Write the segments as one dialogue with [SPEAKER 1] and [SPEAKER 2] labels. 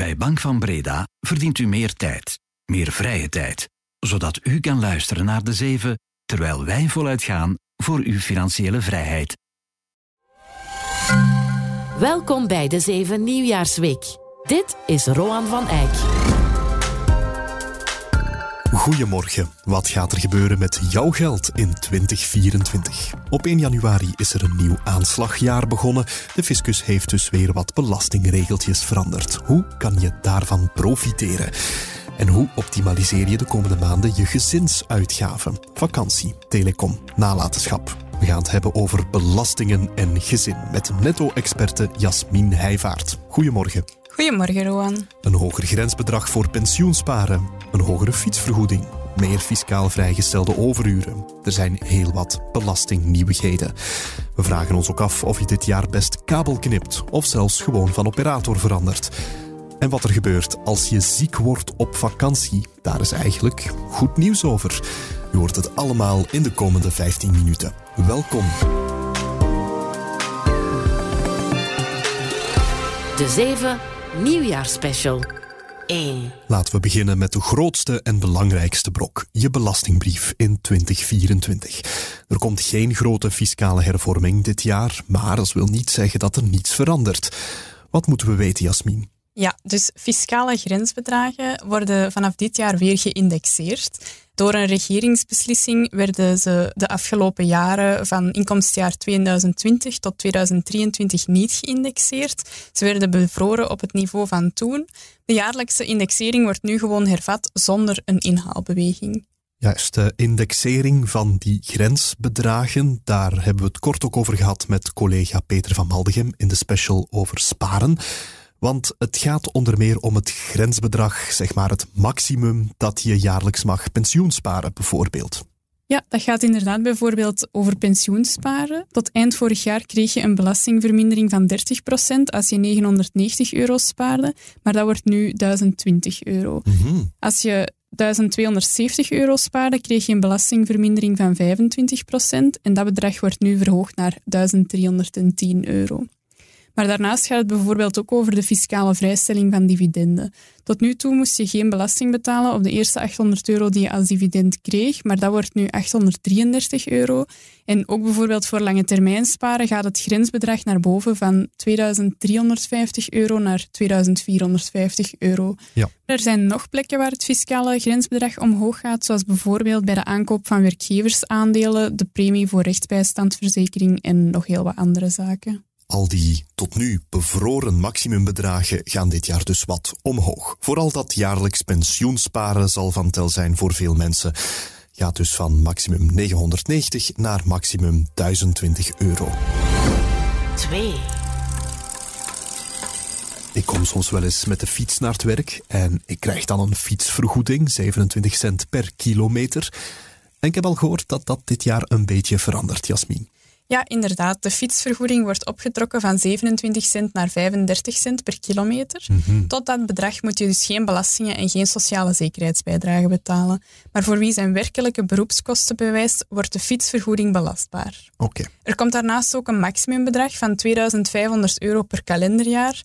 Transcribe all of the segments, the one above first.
[SPEAKER 1] Bij Bank van Breda verdient u meer tijd, meer vrije tijd, zodat u kan luisteren naar de zeven terwijl wij voluit gaan voor uw financiële vrijheid.
[SPEAKER 2] Welkom bij de Zeven Nieuwjaarsweek. Dit is Roan van Eyck.
[SPEAKER 3] Goedemorgen. Wat gaat er gebeuren met jouw geld in 2024? Op 1 januari is er een nieuw aanslagjaar begonnen. De fiscus heeft dus weer wat belastingregeltjes veranderd. Hoe kan je daarvan profiteren? En hoe optimaliseer je de komende maanden je gezinsuitgaven? Vakantie, telecom, nalatenschap. We gaan het hebben over belastingen en gezin met netto-experte Jasmin Heijvaart. Goedemorgen.
[SPEAKER 4] Goedemorgen, Roan.
[SPEAKER 3] Een hoger grensbedrag voor pensioensparen. Een hogere fietsvergoeding. Meer fiscaal vrijgestelde overuren. Er zijn heel wat belastingnieuwigheden. We vragen ons ook af of je dit jaar best kabel knipt of zelfs gewoon van operator verandert. En wat er gebeurt als je ziek wordt op vakantie, daar is eigenlijk goed nieuws over. U hoort het allemaal in de komende 15 minuten. Welkom.
[SPEAKER 2] De 7 Nieuwjaarspecial 1.
[SPEAKER 3] Laten we beginnen met de grootste en belangrijkste brok: je belastingbrief in 2024. Er komt geen grote fiscale hervorming dit jaar, maar dat wil niet zeggen dat er niets verandert. Wat moeten we weten, Jasmin?
[SPEAKER 4] Ja, dus fiscale grensbedragen worden vanaf dit jaar weer geïndexeerd. Door een regeringsbeslissing werden ze de afgelopen jaren van inkomstjaar 2020 tot 2023 niet geïndexeerd. Ze werden bevroren op het niveau van toen. De jaarlijkse indexering wordt nu gewoon hervat zonder een inhaalbeweging.
[SPEAKER 3] Juist, de indexering van die grensbedragen, daar hebben we het kort ook over gehad met collega Peter van Maldegem in de special over sparen. Want het gaat onder meer om het grensbedrag, zeg maar het maximum dat je jaarlijks mag pensioensparen, bijvoorbeeld.
[SPEAKER 4] Ja, dat gaat inderdaad bijvoorbeeld over pensioensparen. Tot eind vorig jaar kreeg je een belastingvermindering van 30% als je 990 euro spaarde, maar dat wordt nu 1020 euro. Als je 1270 euro spaarde, kreeg je een belastingvermindering van 25% en dat bedrag wordt nu verhoogd naar 1310 euro. Maar daarnaast gaat het bijvoorbeeld ook over de fiscale vrijstelling van dividenden. Tot nu toe moest je geen belasting betalen op de eerste 800 euro die je als dividend kreeg, maar dat wordt nu 833 euro. En ook bijvoorbeeld voor lange termijn sparen gaat het grensbedrag naar boven van 2350 euro naar 2450 euro.
[SPEAKER 3] Ja.
[SPEAKER 4] Er zijn nog plekken waar het fiscale grensbedrag omhoog gaat, zoals bijvoorbeeld bij de aankoop van werkgeversaandelen, de premie voor rechtsbijstandverzekering en nog heel wat andere zaken.
[SPEAKER 3] Al die tot nu bevroren maximumbedragen gaan dit jaar dus wat omhoog. Vooral dat jaarlijks pensioensparen zal van tel zijn voor veel mensen. Gaat dus van maximum 990 naar maximum 1020 euro.
[SPEAKER 2] 2.
[SPEAKER 3] Ik kom soms wel eens met de fiets naar het werk en ik krijg dan een fietsvergoeding, 27 cent per kilometer. En ik heb al gehoord dat dat dit jaar een beetje verandert, Jasmin.
[SPEAKER 4] Ja, inderdaad. De fietsvergoeding wordt opgetrokken van 27 cent naar 35 cent per kilometer. Tot dat bedrag moet je dus geen belastingen en geen sociale zekerheidsbijdrage betalen. Maar voor wie zijn werkelijke beroepskosten bewijst, wordt de fietsvergoeding belastbaar.
[SPEAKER 3] Oké.
[SPEAKER 4] Er komt daarnaast ook een maximumbedrag van 2500 euro per kalenderjaar.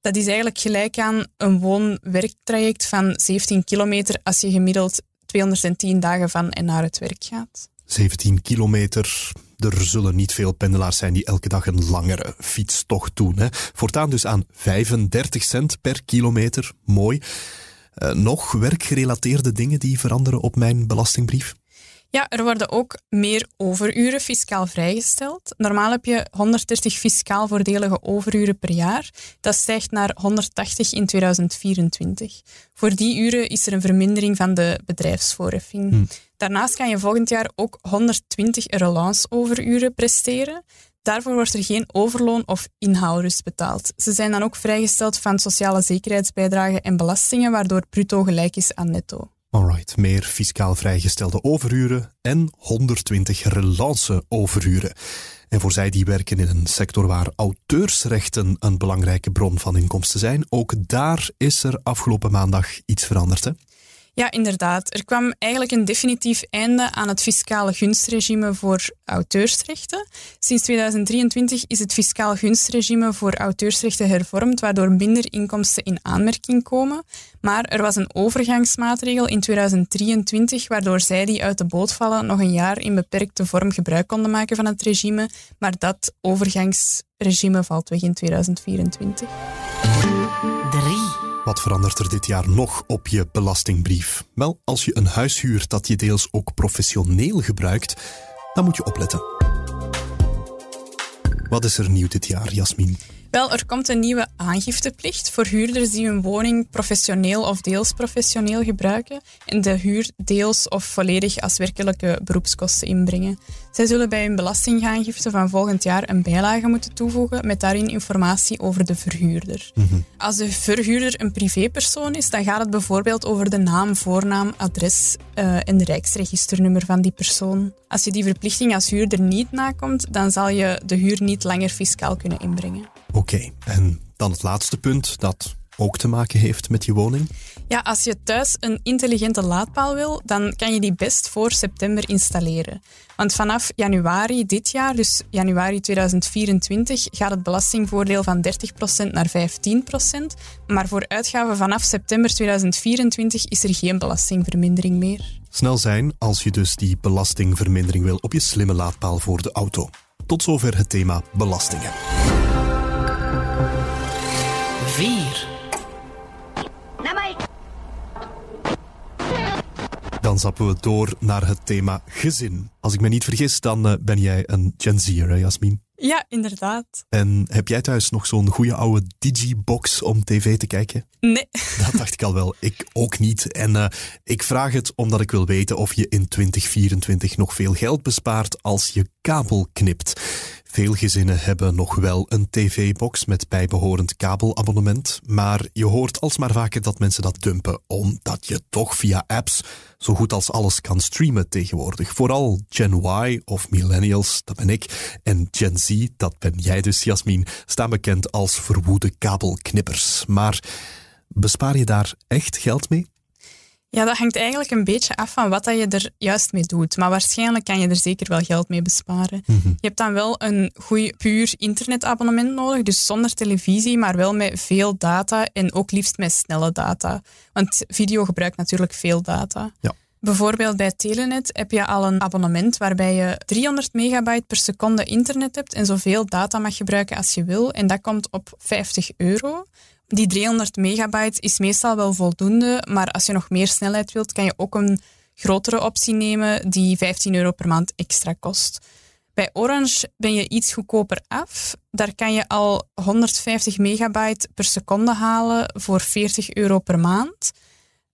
[SPEAKER 4] Dat is eigenlijk gelijk aan een woon-werktraject van 17 kilometer als je gemiddeld 210 dagen van en naar het werk gaat.
[SPEAKER 3] 17 kilometer. Er zullen niet veel pendelaars zijn die elke dag een langere fietstocht doen. Hè. Voortaan dus aan 35 cent per kilometer. Mooi. Eh, nog werkgerelateerde dingen die veranderen op mijn belastingbrief?
[SPEAKER 4] Ja, er worden ook meer overuren fiscaal vrijgesteld. Normaal heb je 130 fiscaal voordelige overuren per jaar. Dat stijgt naar 180 in 2024. Voor die uren is er een vermindering van de bedrijfsvoorheffing. Daarnaast kan je volgend jaar ook 120 relance overuren presteren. Daarvoor wordt er geen overloon of inhaalrust betaald. Ze zijn dan ook vrijgesteld van sociale zekerheidsbijdragen en belastingen, waardoor bruto gelijk is aan netto.
[SPEAKER 3] Alright, meer fiscaal vrijgestelde overuren en 120 relance overuren. En voor zij die werken in een sector waar auteursrechten een belangrijke bron van inkomsten zijn, ook daar is er afgelopen maandag iets veranderd. Hè?
[SPEAKER 4] Ja, inderdaad. Er kwam eigenlijk een definitief einde aan het fiscale gunstregime voor auteursrechten. Sinds 2023 is het fiscaal gunstregime voor auteursrechten hervormd, waardoor minder inkomsten in aanmerking komen. Maar er was een overgangsmaatregel in 2023, waardoor zij die uit de boot vallen nog een jaar in beperkte vorm gebruik konden maken van het regime. Maar dat overgangsregime valt weg in 2024.
[SPEAKER 2] 3.
[SPEAKER 3] Wat verandert er dit jaar nog op je belastingbrief? Wel, als je een huis huurt dat je deels ook professioneel gebruikt, dan moet je opletten. Wat is er nieuw dit jaar, Jasmin?
[SPEAKER 4] Wel, er komt een nieuwe aangifteplicht voor huurders die hun woning professioneel of deels professioneel gebruiken en de huur deels of volledig als werkelijke beroepskosten inbrengen. Zij zullen bij hun belastingaangifte van volgend jaar een bijlage moeten toevoegen met daarin informatie over de verhuurder. Als de verhuurder een privépersoon is, dan gaat het bijvoorbeeld over de naam, voornaam, adres uh, en rijksregisternummer van die persoon. Als je die verplichting als huurder niet nakomt, dan zal je de huur niet langer fiscaal kunnen inbrengen.
[SPEAKER 3] Oké, en dan het laatste punt dat ook te maken heeft met je woning?
[SPEAKER 4] Ja, als je thuis een intelligente laadpaal wil, dan kan je die best voor september installeren. Want vanaf januari dit jaar, dus januari 2024, gaat het belastingvoordeel van 30% naar 15%. Maar voor uitgaven vanaf september 2024 is er geen belastingvermindering meer.
[SPEAKER 3] Snel zijn als je dus die belastingvermindering wil op je slimme laadpaal voor de auto. Tot zover het thema belastingen.
[SPEAKER 2] 4.
[SPEAKER 3] Dan zappen we door naar het thema gezin. Als ik me niet vergis, dan uh, ben jij een Gen Z'er, hè, Jasmin?
[SPEAKER 4] Ja, inderdaad.
[SPEAKER 3] En heb jij thuis nog zo'n goede oude digibox om tv te kijken?
[SPEAKER 4] Nee.
[SPEAKER 3] Dat dacht ik al wel. Ik ook niet. En uh, ik vraag het omdat ik wil weten of je in 2024 nog veel geld bespaart als je kabel knipt. Veel gezinnen hebben nog wel een tv-box met bijbehorend kabelabonnement, maar je hoort alsmaar vaker dat mensen dat dumpen, omdat je toch via apps zo goed als alles kan streamen tegenwoordig. Vooral Gen Y of Millennials, dat ben ik, en Gen Z, dat ben jij dus, Jasmin, staan bekend als verwoede kabelknippers. Maar bespaar je daar echt geld mee?
[SPEAKER 4] Ja, dat hangt eigenlijk een beetje af van wat dat je er juist mee doet. Maar waarschijnlijk kan je er zeker wel geld mee besparen.
[SPEAKER 3] Mhm.
[SPEAKER 4] Je hebt dan wel een goed puur internetabonnement nodig, dus zonder televisie, maar wel met veel data en ook liefst met snelle data. Want video gebruikt natuurlijk veel data.
[SPEAKER 3] Ja.
[SPEAKER 4] Bijvoorbeeld bij Telenet heb je al een abonnement waarbij je 300 megabyte per seconde internet hebt en zoveel data mag gebruiken als je wil. En dat komt op 50 euro. Die 300 megabyte is meestal wel voldoende, maar als je nog meer snelheid wilt, kan je ook een grotere optie nemen die 15 euro per maand extra kost. Bij Orange ben je iets goedkoper af. Daar kan je al 150 megabyte per seconde halen voor 40 euro per maand.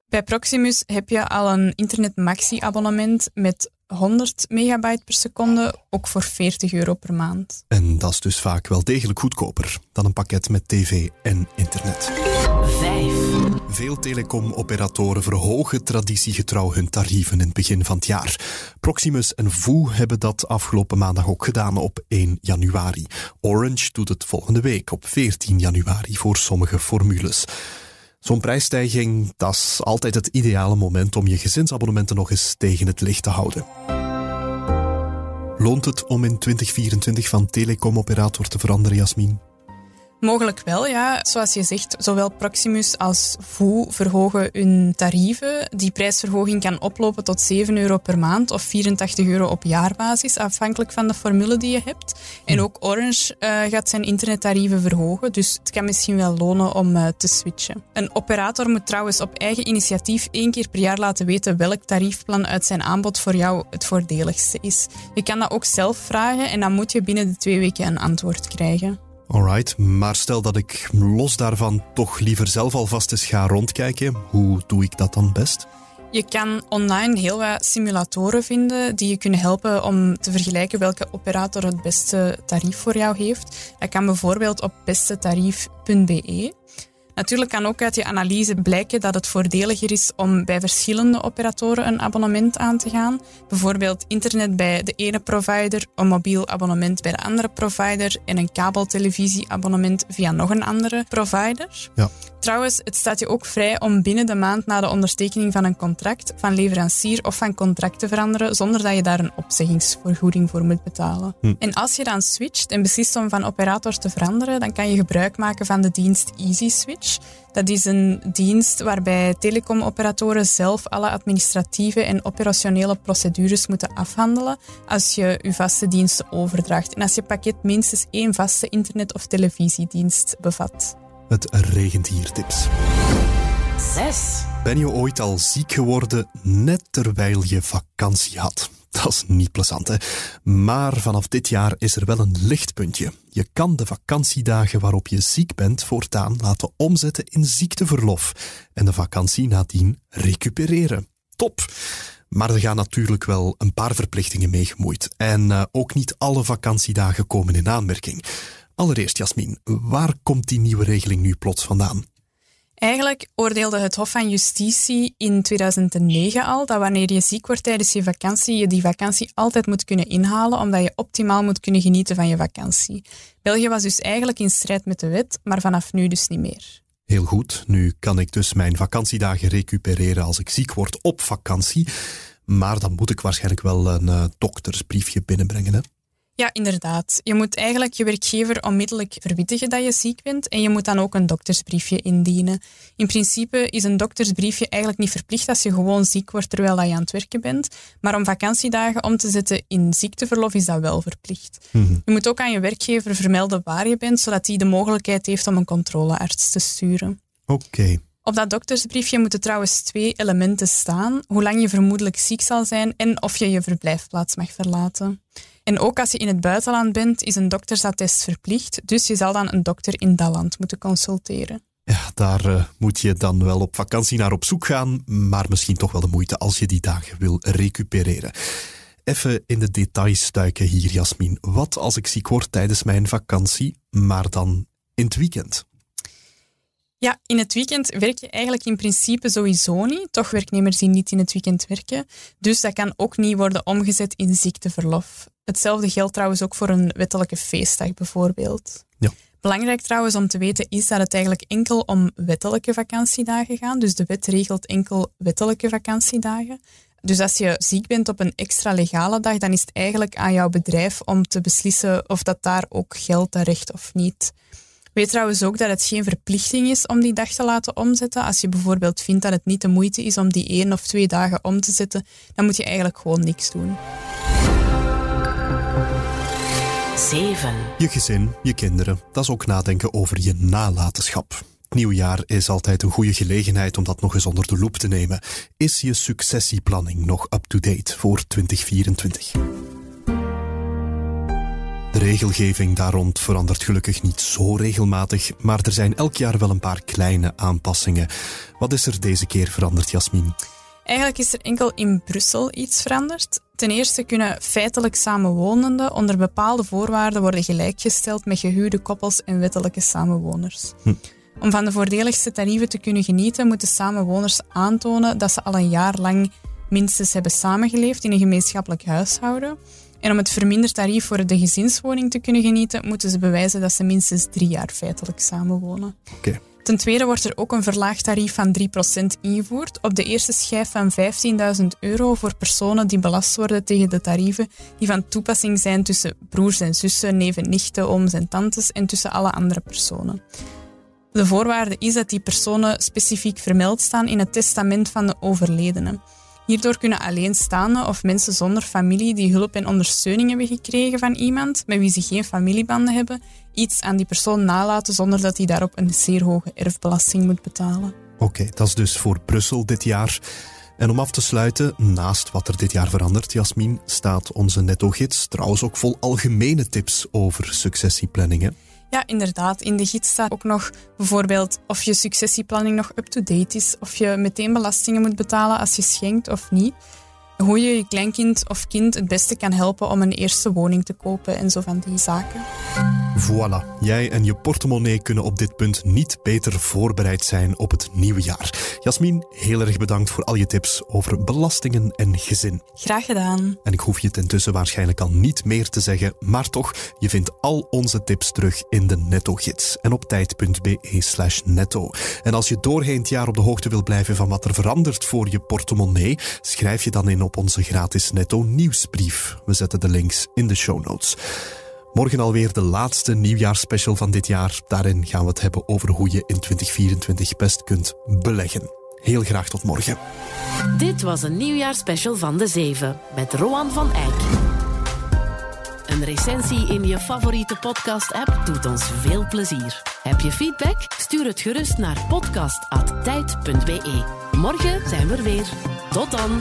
[SPEAKER 4] Bij Proximus heb je al een Internet Maxi abonnement met 100 megabyte per seconde, ook voor 40 euro per maand.
[SPEAKER 3] En dat is dus vaak wel degelijk goedkoper dan een pakket met tv en internet.
[SPEAKER 2] 5.
[SPEAKER 3] Veel telecomoperatoren verhogen traditiegetrouw hun tarieven in het begin van het jaar. Proximus en VOO hebben dat afgelopen maandag ook gedaan op 1 januari. Orange doet het volgende week op 14 januari voor sommige formules. Zo'n prijsstijging, dat is altijd het ideale moment om je gezinsabonnementen nog eens tegen het licht te houden. Loont het om in 2024 van telecomoperator te veranderen, Jasmin?
[SPEAKER 4] Mogelijk wel, ja. Zoals je zegt, zowel Proximus als VOO verhogen hun tarieven. Die prijsverhoging kan oplopen tot 7 euro per maand of 84 euro op jaarbasis, afhankelijk van de formule die je hebt. En ook Orange uh, gaat zijn internettarieven verhogen, dus het kan misschien wel lonen om uh, te switchen. Een operator moet trouwens op eigen initiatief één keer per jaar laten weten welk tariefplan uit zijn aanbod voor jou het voordeligste is. Je kan dat ook zelf vragen en dan moet je binnen de twee weken een antwoord krijgen.
[SPEAKER 3] Alright, maar stel dat ik los daarvan toch liever zelf alvast eens ga rondkijken. Hoe doe ik dat dan best?
[SPEAKER 4] Je kan online heel wat simulatoren vinden die je kunnen helpen om te vergelijken welke operator het beste tarief voor jou heeft. Dat kan bijvoorbeeld op bestetarief.be. Natuurlijk kan ook uit je analyse blijken dat het voordeliger is om bij verschillende operatoren een abonnement aan te gaan. Bijvoorbeeld internet bij de ene provider, een mobiel abonnement bij de andere provider en een kabeltelevisieabonnement via nog een andere provider.
[SPEAKER 3] Ja.
[SPEAKER 4] Trouwens, het staat je ook vrij om binnen de maand na de ondertekening van een contract van leverancier of van contract te veranderen zonder dat je daar een opzeggingsvergoeding voor moet betalen.
[SPEAKER 3] Hm.
[SPEAKER 4] En als je dan switcht en beslist om van operator te veranderen, dan kan je gebruik maken van de dienst Easy Switch. Dat is een dienst waarbij telecomoperatoren zelf alle administratieve en operationele procedures moeten afhandelen als je je vaste diensten overdraagt en als je pakket minstens één vaste internet- of televisiedienst bevat.
[SPEAKER 3] Het regent hier tips.
[SPEAKER 2] 6.
[SPEAKER 3] Ben je ooit al ziek geworden net terwijl je vakantie had? Dat is niet plezant, hè? Maar vanaf dit jaar is er wel een lichtpuntje. Je kan de vakantiedagen waarop je ziek bent voortaan laten omzetten in ziekteverlof en de vakantie nadien recupereren. Top! Maar er gaan natuurlijk wel een paar verplichtingen mee gemoeid. En uh, ook niet alle vakantiedagen komen in aanmerking. Allereerst, Jasmin, waar komt die nieuwe regeling nu plots vandaan?
[SPEAKER 4] Eigenlijk oordeelde het Hof van Justitie in 2009 al dat wanneer je ziek wordt tijdens je vakantie, je die vakantie altijd moet kunnen inhalen, omdat je optimaal moet kunnen genieten van je vakantie. België was dus eigenlijk in strijd met de wet, maar vanaf nu dus niet meer.
[SPEAKER 3] Heel goed, nu kan ik dus mijn vakantiedagen recupereren als ik ziek word op vakantie. Maar dan moet ik waarschijnlijk wel een uh, doktersbriefje binnenbrengen. Hè?
[SPEAKER 4] Ja, inderdaad. Je moet eigenlijk je werkgever onmiddellijk verwittigen dat je ziek bent en je moet dan ook een doktersbriefje indienen. In principe is een doktersbriefje eigenlijk niet verplicht als je gewoon ziek wordt terwijl je aan het werken bent, maar om vakantiedagen om te zetten in ziekteverlof is dat wel verplicht.
[SPEAKER 3] Mm-hmm.
[SPEAKER 4] Je moet ook aan je werkgever vermelden waar je bent, zodat hij de mogelijkheid heeft om een controlearts te sturen.
[SPEAKER 3] Oké. Okay.
[SPEAKER 4] Op dat doktersbriefje moeten trouwens twee elementen staan: hoe lang je vermoedelijk ziek zal zijn en of je je verblijfplaats mag verlaten. En ook als je in het buitenland bent, is een doktersattest verplicht. Dus je zal dan een dokter in dat land moeten consulteren.
[SPEAKER 3] Ja, daar uh, moet je dan wel op vakantie naar op zoek gaan, maar misschien toch wel de moeite als je die dagen wil recupereren. Even in de details duiken hier, Jasmin. Wat als ik ziek word tijdens mijn vakantie, maar dan in het weekend?
[SPEAKER 4] Ja, in het weekend werk je eigenlijk in principe sowieso niet. Toch werknemers die niet in het weekend werken. Dus dat kan ook niet worden omgezet in ziekteverlof. Hetzelfde geldt trouwens ook voor een wettelijke feestdag bijvoorbeeld.
[SPEAKER 3] Ja.
[SPEAKER 4] Belangrijk trouwens om te weten is dat het eigenlijk enkel om wettelijke vakantiedagen gaat. Dus de wet regelt enkel wettelijke vakantiedagen. Dus als je ziek bent op een extra legale dag, dan is het eigenlijk aan jouw bedrijf om te beslissen of dat daar ook geldt, dat recht of niet. Weet trouwens ook dat het geen verplichting is om die dag te laten omzetten. Als je bijvoorbeeld vindt dat het niet de moeite is om die één of twee dagen om te zetten, dan moet je eigenlijk gewoon niks doen.
[SPEAKER 2] 7.
[SPEAKER 3] Je gezin, je kinderen, dat is ook nadenken over je nalatenschap. Het nieuwjaar is altijd een goede gelegenheid om dat nog eens onder de loep te nemen. Is je successieplanning nog up-to-date voor 2024? De regelgeving daar rond verandert gelukkig niet zo regelmatig, maar er zijn elk jaar wel een paar kleine aanpassingen. Wat is er deze keer veranderd, Jasmin?
[SPEAKER 4] Eigenlijk is er enkel in Brussel iets veranderd. Ten eerste kunnen feitelijk samenwonenden onder bepaalde voorwaarden worden gelijkgesteld met gehuwde koppels en wettelijke samenwoners.
[SPEAKER 3] Hm.
[SPEAKER 4] Om van de voordeligste tarieven te kunnen genieten, moeten samenwoners aantonen dat ze al een jaar lang minstens hebben samengeleefd in een gemeenschappelijk huishouden. En om het verminderd tarief voor de gezinswoning te kunnen genieten, moeten ze bewijzen dat ze minstens drie jaar feitelijk samenwonen.
[SPEAKER 3] Oké.
[SPEAKER 4] Ten tweede wordt er ook een verlaagd tarief van 3% ingevoerd op de eerste schijf van 15.000 euro voor personen die belast worden tegen de tarieven die van toepassing zijn tussen broers en zussen, neven, nichten, ooms en tantes en tussen alle andere personen. De voorwaarde is dat die personen specifiek vermeld staan in het testament van de overledene. Hierdoor kunnen alleenstaanden of mensen zonder familie die hulp en ondersteuning hebben gekregen van iemand met wie ze geen familiebanden hebben, iets aan die persoon nalaten zonder dat hij daarop een zeer hoge erfbelasting moet betalen.
[SPEAKER 3] Oké, dat is dus voor Brussel dit jaar. En om af te sluiten, naast wat er dit jaar verandert, Jasmin, staat onze netto-gids trouwens ook vol algemene tips over successieplanningen.
[SPEAKER 4] Ja, inderdaad. In de gids staat ook nog bijvoorbeeld of je successieplanning nog up-to-date is, of je meteen belastingen moet betalen als je schenkt of niet, hoe je je kleinkind of kind het beste kan helpen om een eerste woning te kopen en zo van die zaken.
[SPEAKER 3] Voilà, jij en je portemonnee kunnen op dit punt niet beter voorbereid zijn op het nieuwe jaar. Jasmin, heel erg bedankt voor al je tips over belastingen en gezin.
[SPEAKER 5] Graag gedaan.
[SPEAKER 3] En ik hoef je ten tussen waarschijnlijk al niet meer te zeggen, maar toch, je vindt al onze tips terug in de netto-gids en op tijd.be slash netto. En als je doorheen het jaar op de hoogte wil blijven van wat er verandert voor je portemonnee, schrijf je dan in op onze gratis netto nieuwsbrief. We zetten de links in de show notes. Morgen alweer de laatste nieuwjaarsspecial van dit jaar. Daarin gaan we het hebben over hoe je in 2024 best kunt beleggen. Heel graag tot morgen.
[SPEAKER 2] Dit was een nieuwjaarsspecial van De Zeven met Roan van Eyck. Een recensie in je favoriete podcast-app doet ons veel plezier. Heb je feedback? Stuur het gerust naar podcast.tijd.be. Morgen zijn we er weer. Tot dan!